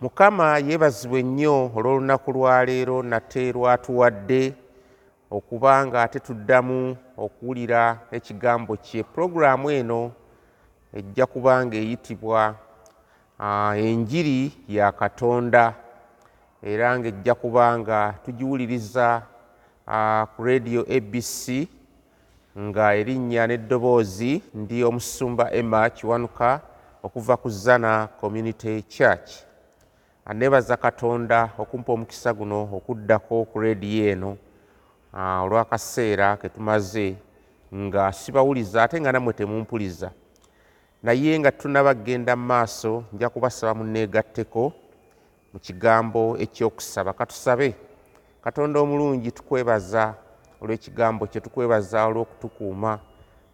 mukama yeebazibwe nnyo olw'olunaku lwaleero nate lwatuwadde okuba nga ate tuddamu okuwulira ekigambo kye. Pulogulaamu eno ejja kuba nga eyitibwa enjiri ya katonda era ng'ejja kuba nga tugiwuliriza ku radio abc nga erinnya n'eddoboozi ndi omusumba emma kiwanuka okuva ku zana community church neebaza katonda okumpa omukisa guno okuddako ku rediyo eno olw'akaseera ke tumaze nga sibawuliza ate nga nammwe temumpuliza naye nga tunaba kgenda mu maaso nja kubasaba munneegatteko mu kigambo ekyokusaba. Katusabe katonda omulungi tukwebaza olw'ekigambo kye tukwebaza olw'okutukuuma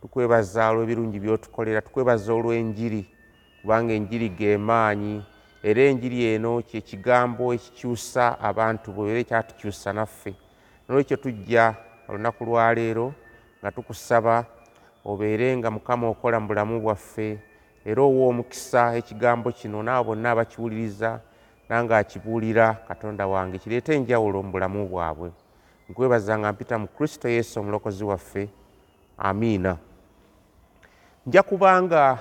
tukwebaza olw'ebirungi by'otukolera tukwebaza olw'enjiri kubanga enjiri g'emaanyi era enjiri eno kyekigambo ekikyusa abantu bwe era ekyatukyusa naffe. Nolwekyo tujja olunaku lwaleero nga tukusaba obeere nga mukama okola mu bulamu bwaffe era owa omukisa ekigambo kino naabo bonna abakiwuliriza nange akibuulira katonda wange kireete enjawulo mu bulamu bwabwe. Nkwebaza nga mpita mu kristo yesu omulokozi waffe. Amiina. Nja kubanga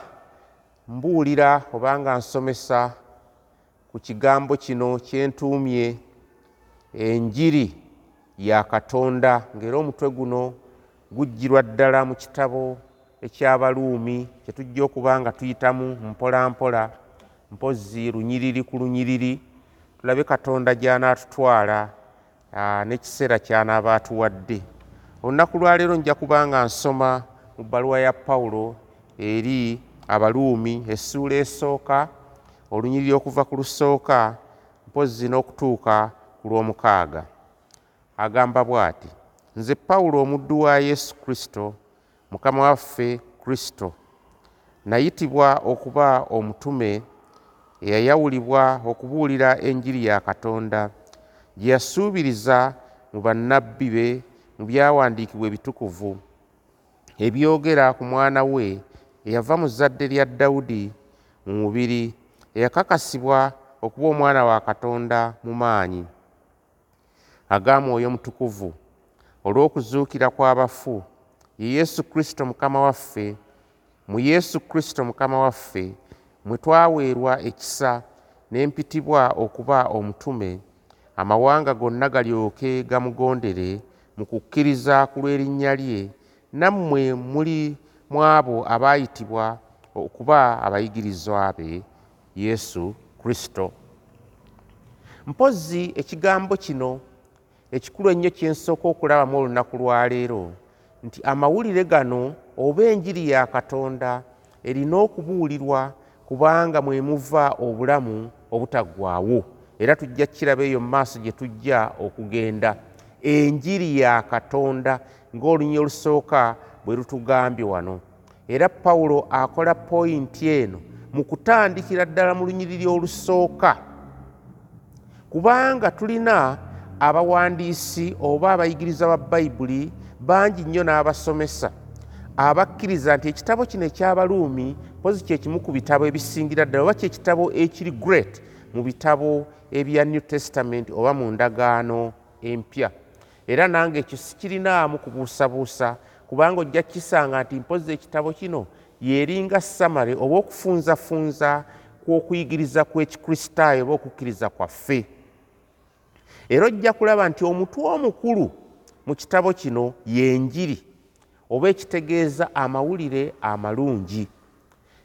mbuulira obanga nsomesa ku kigambo kino kyentuumye enjiri ya katonda ng'era omutwe guno gujjirwa ddala mu kitabo ekyabaluumi kyetujja okuba nga tuyitamu mpolampola mpozzi lunyiriri ku lunyiriri tulabe katonda gy'anaatutwala n'ekiseera ky'anaaba atuwadde olunaku lwaleero nja kuba nga nsoma mu bbaluwa ya pawulo eri abaluumi essuula esooka olunyiriri okuva ku lusooka mpozzi n'okutuuka ku lw'omukaaga. Agamba bw'ati nze pawulo omuddu wa yesu kristo mukama waffe kristo. Nayitibwa okuba omutume eyayawulibwa okubuulira enjiri ya katonda gye yasuubiriza mu bannabbi be mu byawandiikibwa ebitukuvu ebyogera ku mwana we eyava mu zadde lya dawudi mu mubiri eyakakasibwa okuba omwana wa katonda mu maanyi. Aga mwoyo mutukuvu olw'okuzuukira kw'abafu ye yesu kristo mukama waffe mu yesu kristo mukama waffe mwe twaweerwa ekisa n'empitibwa okuba omutume amawanga gonna galyoke gamugondere mu kukkiriza ku lw'erinnya lye nammwe muli mu abo abaayitibwa okuba abayigirizwa be yesu kristo. Mpozzi ekigambo kino ekikulu ennyo kyensooka okulabamu olunaku lwaleero nti amawulire gano oba enjiri ya katonda erina okubuulirwa kubanga mwe muva obulamu obutaggwaawo era tujja kiraba eyo mu maaso gye tujja okugenda. Enjiri ya katonda ng'olunyi olusooka bwe lutugambye wano. Era pawulo akola poyinti eno mu kutandikira ddala mu lunyiriri olusooka kubanga tulina abawandiisi oba abayigiriza ba bayibuli bangi nnyo n'abasomesa abakkiriza nti ekitabo kino ekyabaluumi mpozi kyekimu ku bitabo ebisingira ddala oba kyekitabo ekiri great mu bitabo ebya new testament oba mu ndagaano empya. Era nange ekyo sikirinaamu kubuusabuusa kubanga ojja kisanga nti mpozi ekitabo kino yeringa samale oba okufunzafunza kw'okuyigiriza kw'ekikristaayo oba okukkiriza kwaffe. Era ojja kulaba nti omutwe omukulu mu kitabo kino yenjiri oba ekitegeeza amawulire amalungi.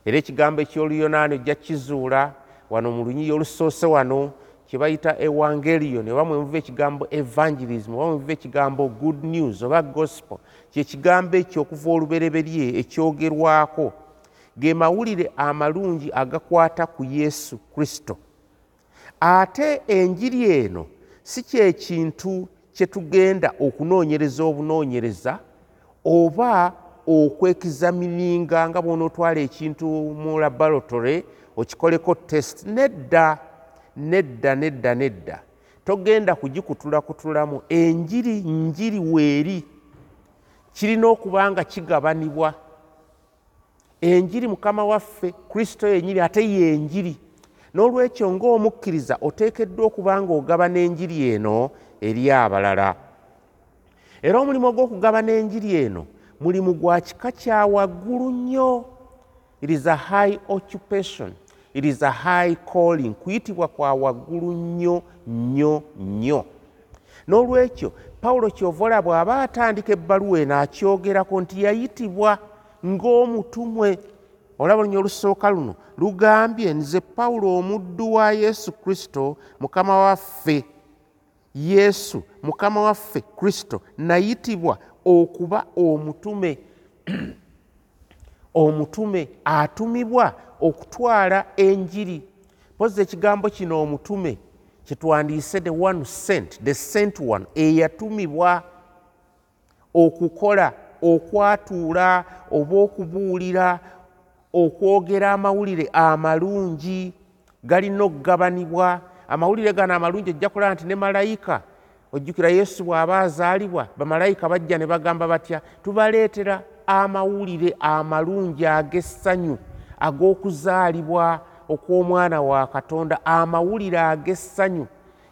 Era ekigambo ekyoluyonaani ojja kizuula wano mu lunyiri olusoose wano kye bayita ewangeliyoni oba mwemuva ekigambo evangelism oba mwemuva ekigambo good news oba gospel kyekigambo ekyo okuva olubereberye ekyogerwako. Ge mawulire amalungi agakwata ku yesu kristo. Ate enjiri eno si kyekintu kye tugenda okunoonyereza obunoonyereza oba okwekizamininga nga bw'onootwala ekintu mu laboratory okikoleko test nedda nedda nedda nedda. Togenda kugikutulakutulamu enjiri njiri weeri. Kirina okuba nga kigabanibwa. Enjiri mukama waffe kristo yenyini ate yenjiri n'olwekyo ng'omukkiriza oteekeddwa okuba ng'ogaba n'enjiri eno eri abalala. Era omulimu ogw'okugaba n'enjiri eno mulimu gwa kika kya waggulu nnyo. It is a high occupation it is a high calling kuyitibwa kwa waggulu nnyo nnyo nnyo. N'olwekyo pawulo kyovola bw'aba atandika ebbaluwa eno akyogerako nti yayitibwa ng'omutumwe. Olaba olunya olusooka luno lugambye nze pawulo omuddu wa yesu kristo mukama waffe. Yesu mukama waffe kristo nayitibwa okuba omutume. Omutume atumibwa okutwala enjiri. Pozi ekigambo kino omutume kyetwandiise the one sent the sent one eyatumibwa okukola okwatuula oba okubuulira okwogera amawulire amalungi galina okugabanibwa. Amawulire gano amalungi ojja kulaba nti ne malayika ojjukira yesu bw'aba azaalibwa bamalayika bajja ne bagamba batya tubaleetera amawulire amalungi ag'essanyu ag'okuzaalibwa okw'omwana wa katonda amawulire ag'essanyu.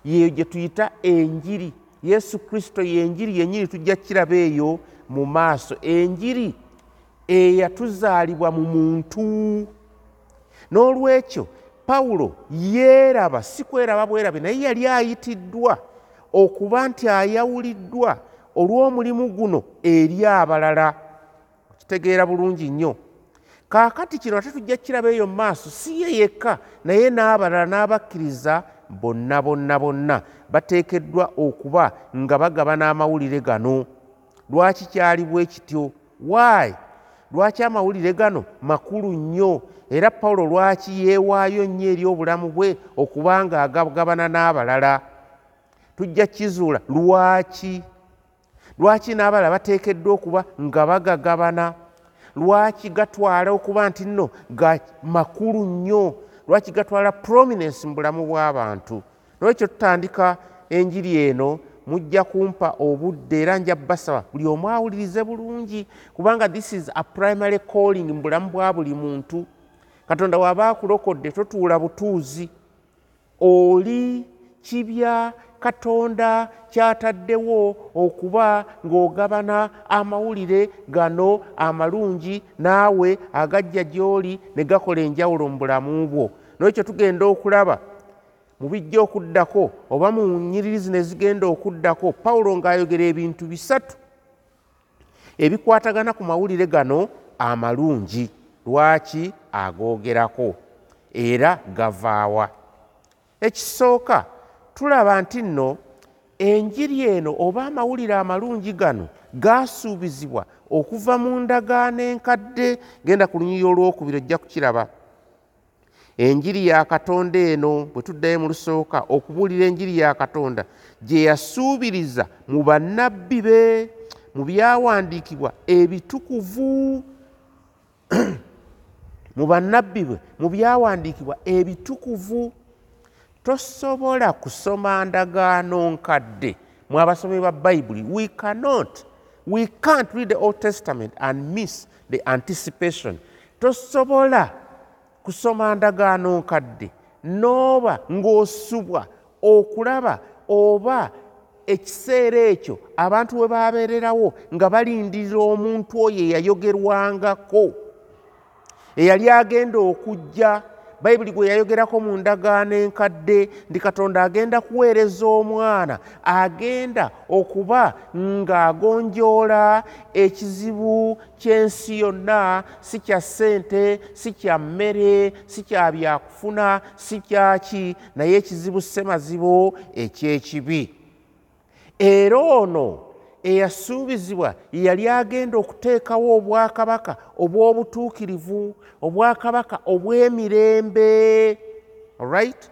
Yeyo gye tuyita enjiri. Yesu kristo yenjiri yenyini tujja kiraba eyo mu maaso. Enjiri eyatuzaalibwa mu muntu. N'olwekyo pawulo yeeraba si kweraba bwerabe naye yali ayitiddwa okuba nti ayawuliddwa olw'omulimu guno eri abalala. Kitegeera bulungi nnyo kaakati kino ate tujja kiraba eyo mu maaso si ye yekka naye n'abalala n'abakkiriza bonna bonna bonna bateekeddwa okuba nga bagaba n'amawulire gano. Lwaki kyali bwe kityo? Waayi lwaki amawulire gano makulu nnyo? Era pawulo lwaki yeewaayo nnyo eri obulamu bwe okuba nga agabagabana n'abalala? Tujja kizuula lwaki? Lwaki n'abalala bateekeddwa okuba nga bagagabana lwaki gatwala okuba nti nno ga makulu nnyo? Lwaki gatwala prominence mu bulamu bw'abantu? Nolwekyo tutandika enjiri eno mujja kumpa obudde era nja basaba buli omu awulirize bulungi? Kubanga this is a primary calling mu bulamu bwa buli muntu. Katonda waaba akulokodde totuula butuuzi. Oli kibya katonda kyataddewo okuba ng'ogabana amawulire gano amalungi naawe agajja gy'oli ne gakola enjawulo mu bulamu bwo. Nolwekyo tugenda okulaba mu bijja okuddako oba mu nyiririzi ne zigenda okuddako pawulo ng'ayogera ebintu bisatu ebikwatagana ku mawulire gano amalungi. Lwaki agoogerako? Era gavaawa. Ekisooka tulaba nti nno enjiri eno oba amawulire amalungi gano gaasuubizibwa okuva mu ndagaano enkadde genda ku lunyiri olwokubiri ojja kukiraba. Enjiri ya katonda eno bwe tuddayo mu lusooka okubuulira enjiri ya katonda gye yasuubiriza mu bannabbi be mu byawandiikibwa ebitukuvu mu bannabbi bwe mu byawandiikibwa ebitukuvu tosobola kusoma ndagaano nkadde. Mwe abasomi ba bayibuli we cannot we can't read the old testament and miss the anticipation. Tosobola kusoma ndagaano nkadde. Nooba ng'osubwa okulaba oba ekiseera ekyo abantu we babeererawo nga balindirira omuntu oyo eyayogerwangako eyali agenda okujja bayibuli gwe yayogerako mu ndagaano enkadde ndi katonda agenda kuweereza omwana agenda okuba ng'agonjoola ekizibu ky'ensi yonna si kya ssente si kya mmere si kya byakufuna si kyaki naye ekizibu ssemazibo eky'ekibi. Era ono eyasuubizibwa yali agenda okuteekawo obwakabaka obw'obutuukirivu obwakabaka obw'emirembe right?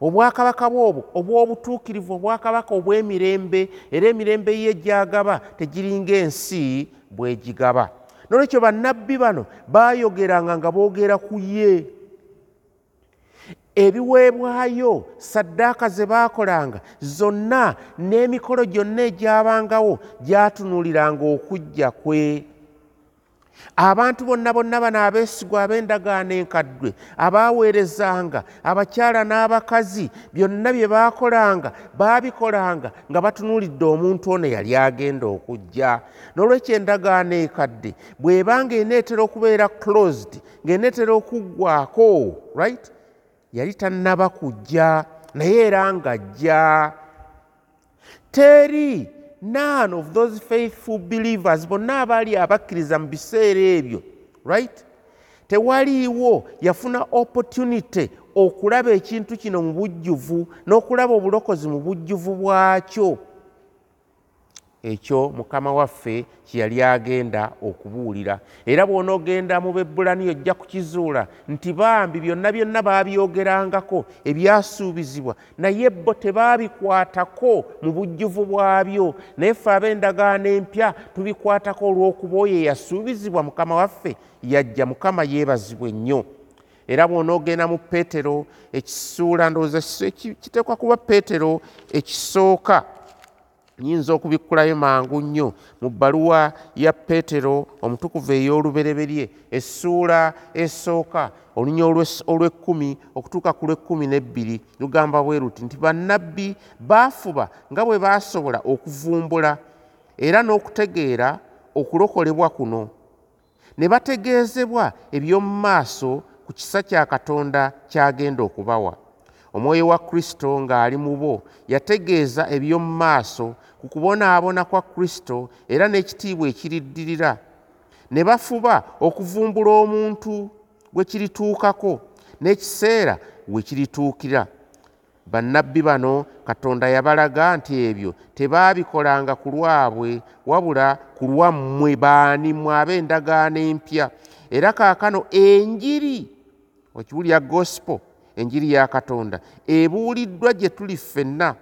Obwakabaka bwobwo obw'obutuukirivu obwakabaka obw'emirembe era emirembe ye gyagaba tegiringa ensi bwegigaba nolwekyo bannabbi bano baayogeranga nga boogera ku ye ebiweebwayo saddaaka ze baakolanga zonna n'emikolo gyonna egyabangawo gyatunuuliranga okujja kwe. Abantu bonna bonna bano abeesigwa ab'endagaano enkaddwe abaaweerezanga abakyala n'abakazi byonna bye baakolanga baabikolanga nga batunuulidde omuntu ono yali agenda okujja. N'olwekyo endagaano ekadde bw'ebanga eneetera okubeera closed ng'eneetera okuggwako right yali tannaba kujja naye era ng'ajja teri none of those faithful believers bonna abaali abakkiriza mu biseera ebyo right? Tewaliiwo yafuna opportunity okulaba ekintu kino mu bujjuvu n'okulaba obulokozi mu bujjuvu bwakyo ekyo mukama waffe kyeyali agenda okubuulira. Era bw'onoogenda mu bebbulani ojja kukizuula nti bambi byonna byonna baabyogerangako ebyasuubizibwa naye bo tebaabikwatako mu bujjuvu bwabyo. Naye ffe ab'endagaano empya tubikwatako olw'okuba oyo eyasuubizibwa mukama waffe yajja mukama yeebazibwa ennyo era bw'onoogenda mu peetero ekisuula ndowooza kiteekwa kuba peetero ekisooka nyinza okubikkulayo mangu nnyo. Mu bbaluwa ya peetero omutukuvu ey'olubereberye essuula esooka olunya olw'ekkumi okutuuka ku lw'ekkumi n'ebbiri lugamba bwe ruti nti bannabbi baafuba nga bwe baasobola okuvumbula era n'okutegeera okulokolebwa kuno. Ne bategeezebwa eby'omu maaso ku kisa kya katonda ky'agenda okubawa omwoyo wa kristo ng'ali mu bo yategeeza eby'omu maaso ku kubonaabona kwa kristo era n'ekitiibwa ekiriddirira. Ne bafuba okuvumbula omuntu gwe kirituukako n'ekiseera we kirituukira. Bannabbi bano katonda yabalaga nti ebyo tebaabikolanga ku lwabwe wabula ku lwammwe baani mmwe ab'endagaano empya. Era kaakano enjiri okiwulya gospel enjiri ya katonda. Ebuuliddwa gye tuli ffenna.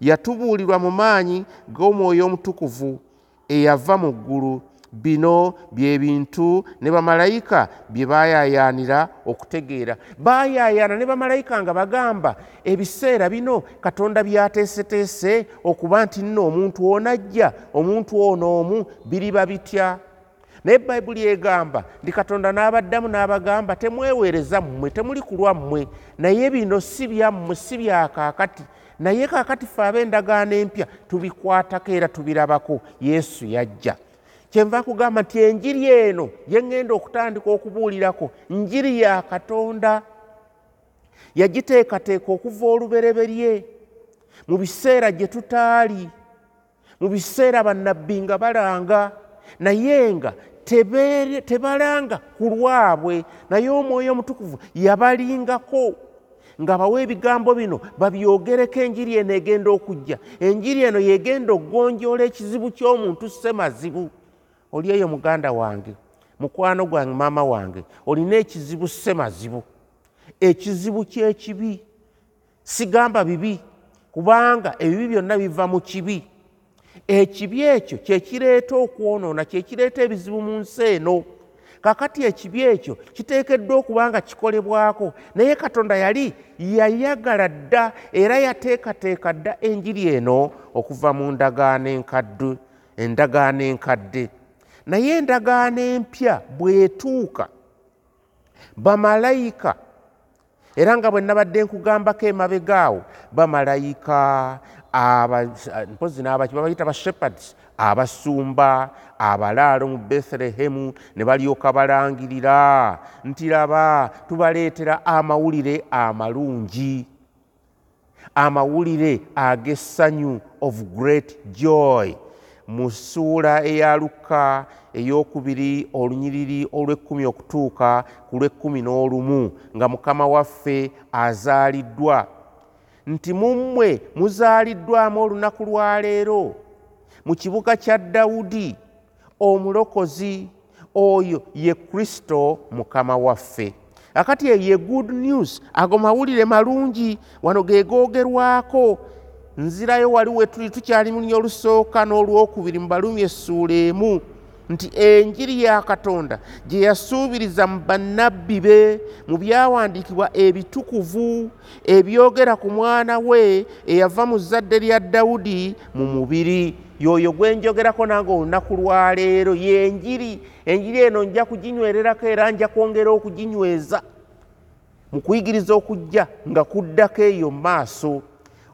Yatubuulirwa mu maanyi g'omwoyo omutukuvu eyava mu ggulu. Bino bye bintu ne bamalayika bye baayaayaanira okutegeera. Baayaayaana ne bamalayika nga bagamba ebiseera bino katonda byateeseteese okuba nti nno omuntu onajja omuntu ono omu biriba bitya naye bayibuli egamba ndi katonda n'abaddamu n'abagamba temweweereza mmwe temuli ku lwammwe naye bino si byammwe si byakaakati naye kaakati fe ab'endagaano empya tubikwatako era tubirabako. Yesu yajja. Kyenva kugamba nti enjiri eno yeŋŋenda okutandika okubuulirako njiri ya katonda yagiteekateeka okuva olubereberye. Mu biseera gye tutaali mu biseera bannabbi nga balanga naye nga tebalanga ku lwabwe. Naye omwoyo omutukuvu yabalingako nga bawa ebigambo bino babyogereko enjiri eno egenda okujja. Enjiri eno yegenda okugonjoola ekizibu ky'omuntu ssemazibu oli eyo muganda wange mukwano gwange maama wange olina ekizibu ssemazibu ekizibu kyekibi sigamba bibi kubanga ebibi byonna biva mu kibi ekibi ekyo kyekireeta okwonoona kyekireeta ebizibu mu nsi eno. Kakati ekibi ekyo kiteekeddwa okuba nga kikolebwako naye katonda yali yayagala dda era yateekateeka dda enjiri eno okuva mu ndagaano enkadde endagaano enkadde. Naye endagaano empya bwetuuka bamalayika era nga bwe nabadde nkugambako emabegaawo bamalayika mpozi n'abaki babayita bashepards abasumba abalaalo mu bethlehemu ne balyoka balangirira. Nti laba tubaleetera amawulire amalungi amawulire ag'essanyu of great joy. Mu ssuula eya lukka eyokubiri olunyiriri olw'ekkumi okutuuka ku lw'ekkumi n'olumu nga mukama waffe azaaliddwa nti mummwe muzaaliddwamu olunaku lwa leero? Mu kibuga kya dawudi omulokozi oyo ye kristo mukama waffe. Akati eyo ye good news ago mawulire malungi wano ge googerwako nzirayo wali we tuli tukyali mulinya olusooka n'olwokubiri mu balumi essuula emu nti enjiri ya katonda gye yasuubiriza mu bannabbi be mu byawandiikibwa ebitukuvu ebyogera ku mwana we eyava mu zadde lya dawudi mu mubiri. Yoyo gwenjogerako nange olunaku lwaleero yenjiri enjiri eno nja kuginywererako era nja kwongera okuginyweza mu kuyigiriza okujja nga kuddako eyo maaso.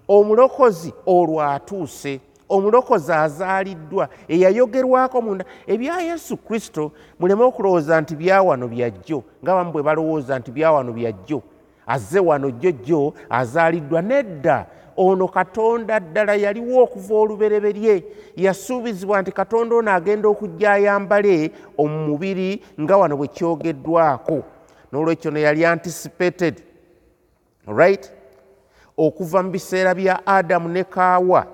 Omulokozi olwo atuuse omulokozi azaaliddwa eyayogerwako munda. Ebya yesu kristo muleme okulowooza nti byawano byajjo nga bamu bwe balowooza nti byawano byajjo azze wano jjojjo azaaliddwa nedda. Ono katonda ddala yaliwo okuva olubereberye yasuubizibwa nti katonda ono agenda okujja ayambale omu mubiri nga wano bwe kyogeddwako. N'olwekyo ne yali anticipated right? Okuva mu biseera bya adamu ne kaawa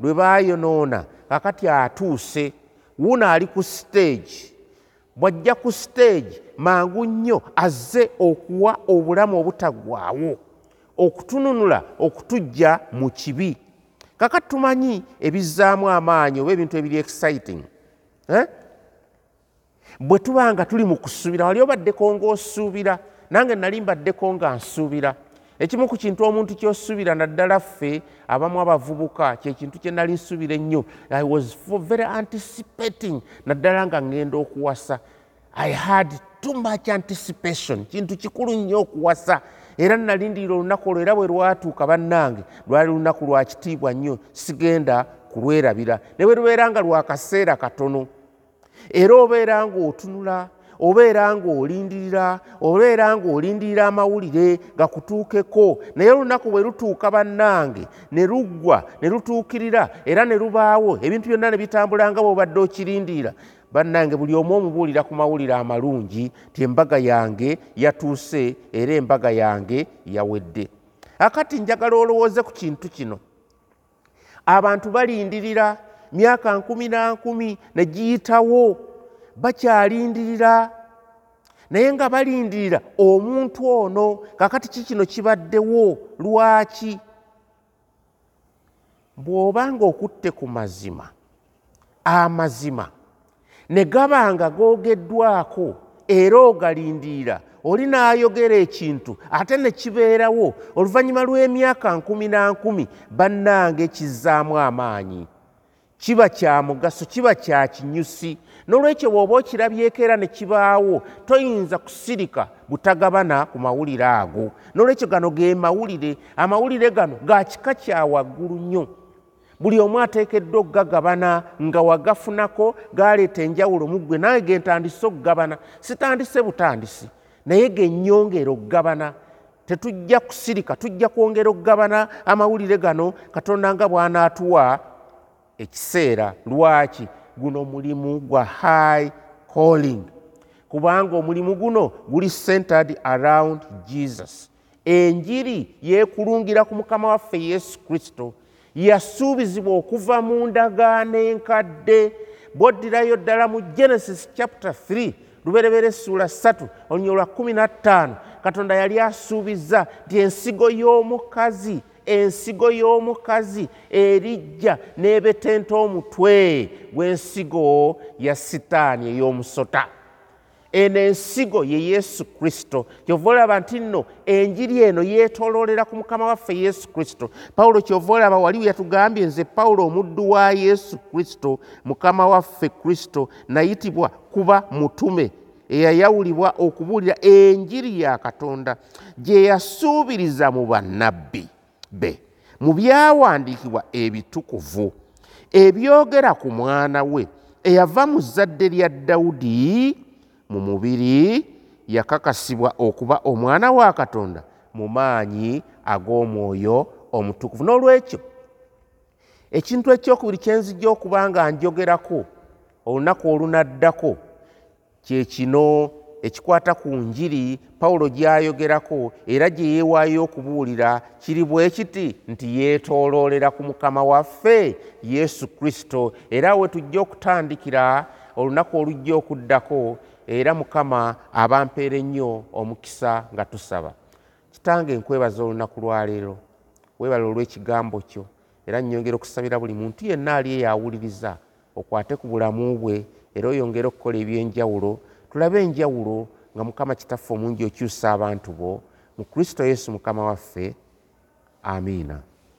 lwe baayonoona kakati atuuse wuno ali ku stage. Bw'ajja ku stage mangu nnyo azze okuwa obulamu obutaggwaawo okutununula okutujja mu kibi. Kakati tumanyi ebizzaamu amaanyi oba ebintu ebiri exciting eh? bwe tuba nga tuli mu kusuubira wali obaddeko ng'osuubira nange nali mbaddeko nga nsuubira ekimu ku kintu omuntu kyosuubira naddala ffe abamu abavubuka kyekintu kye nali nsuubira ennyo. I was very anticipating. Naddala nga ŋŋenda okuwasa. I had too much anticipation. Kintu kikulu nnyo okuwasa. Era nalindirira olunaku olwo era bwe lwatuuka bannange lwali lunaku lwa kitiibwa nnyo. Sigenda kulwerabira. Ne bwe lubeera nga lwakaseera katono era obeera ng'otunula obeera ng'olindirira obeera ng'olindirira amawulire gakutuukeko. Naye olunaku bwe lutuuka bannange ne luggwa ne lutuukirira era ne lubaawo ebintu byonna ne bitambula nga bw'obadde okirindirira bannange buli omu omubuulira ku mawulire amalungi ti embaga yange yatuuse era embaga yange yawedde. Akati njagala olowooze ku kintu kino. Abantu balindirira myaka nkumi na nkumi ne giyitawo bakyalindirira. Naye nga balindirira omuntu ono kakati ki kino kibaddewo lwaki? Bw'oba nga okutte ku mazima amazima ne gaba nga googeddwako era ogalindirira oli n'ayogera ekintu ate ne kibeerawo oluvannyuma lw'emyaka nkumi na nkumi bannange kizzaamu amaanyi kiba kya mugaso kiba kya kinyusi. N'olwekyo bw'oba okirabyeko era ne kibaawo toyinza kusirika butagabana ku mawulire ago. N'olwekyo gano ge mawulire amawulire gano ga kika kya waggulu nnyo. Buli omu ateekeddwa okugagabana nga wagafunako galeeta enjawulo mu ggwe naye gentandise okugabana. Sitandise butandisi naye gennyongera okugabana. Tetujja kusirika tujja kwongera okugabana amawulire gano katonda nga bw'anaatuwa ekiseera lwaki guno mulimu gwa high calling? Kubanga omulimu guno guli centered around jesus. Enjiri yeekulungira ku mukama waffe yesu kristo yasuubizibwa okuva mu ndagaano enkadde. Bwoddirayo ddala mu genesis chapter 3 luberebera essuula 3 olunyo lwa 15 katonda yali asuubiza nti ensigo y'omukazi ensigo y'omukazi erijja n'ebetenta omutwe gw'ensigo ya sitaani ey'omusota. Eno ensigo ye yesu kristo. Kyova olaba nti nno enjiri eno yeetooloolera ku mukama waffe yesu kristo. Pawulo kyova olaba wali yatugambye nze pawulo omuddu wa yesu kristo mukama waffe kristo nayitibwa kuba mutume. Eyayawulibwa okubuulira enjiri ya katonda gye yasuubiriza mu bannabbi be mu byawandiikibwa ebitukuvu ebyogera ku mwana we eyava mu zzadde lya dawudi mu mubiri yakakasibwa okuba omwana wa katonda mu maanyi ag'omwoyo omutukuvu. N'olwekyo ekintu ekyokubiri kyenzijja okuba nga njogerako olunaku olunaddako kye kino ekikwata ku njiri pawulo gy'ayogerako era gye yeewaayo okubuulira kiri bwe kiti nti yeetooloolera ku mukama waffe yesu kristo. Era we tujja okutandikira olunaku olujja okuddako era mukama abampeera ennyo omukisa nga tusaba. Kitange nkwebaza olunaku lwaleero weebala olw'ekigambo kyo era nnyongera okusabira buli muntu yenna ali eyawuliriza okwate ku bulamu bwe era oyongere okukola ebyenjawulo tulabe enjawulo nga mukama kitaffe omungi okyusa abantu bo. Mu kristo yesu mukama waffe. Amiina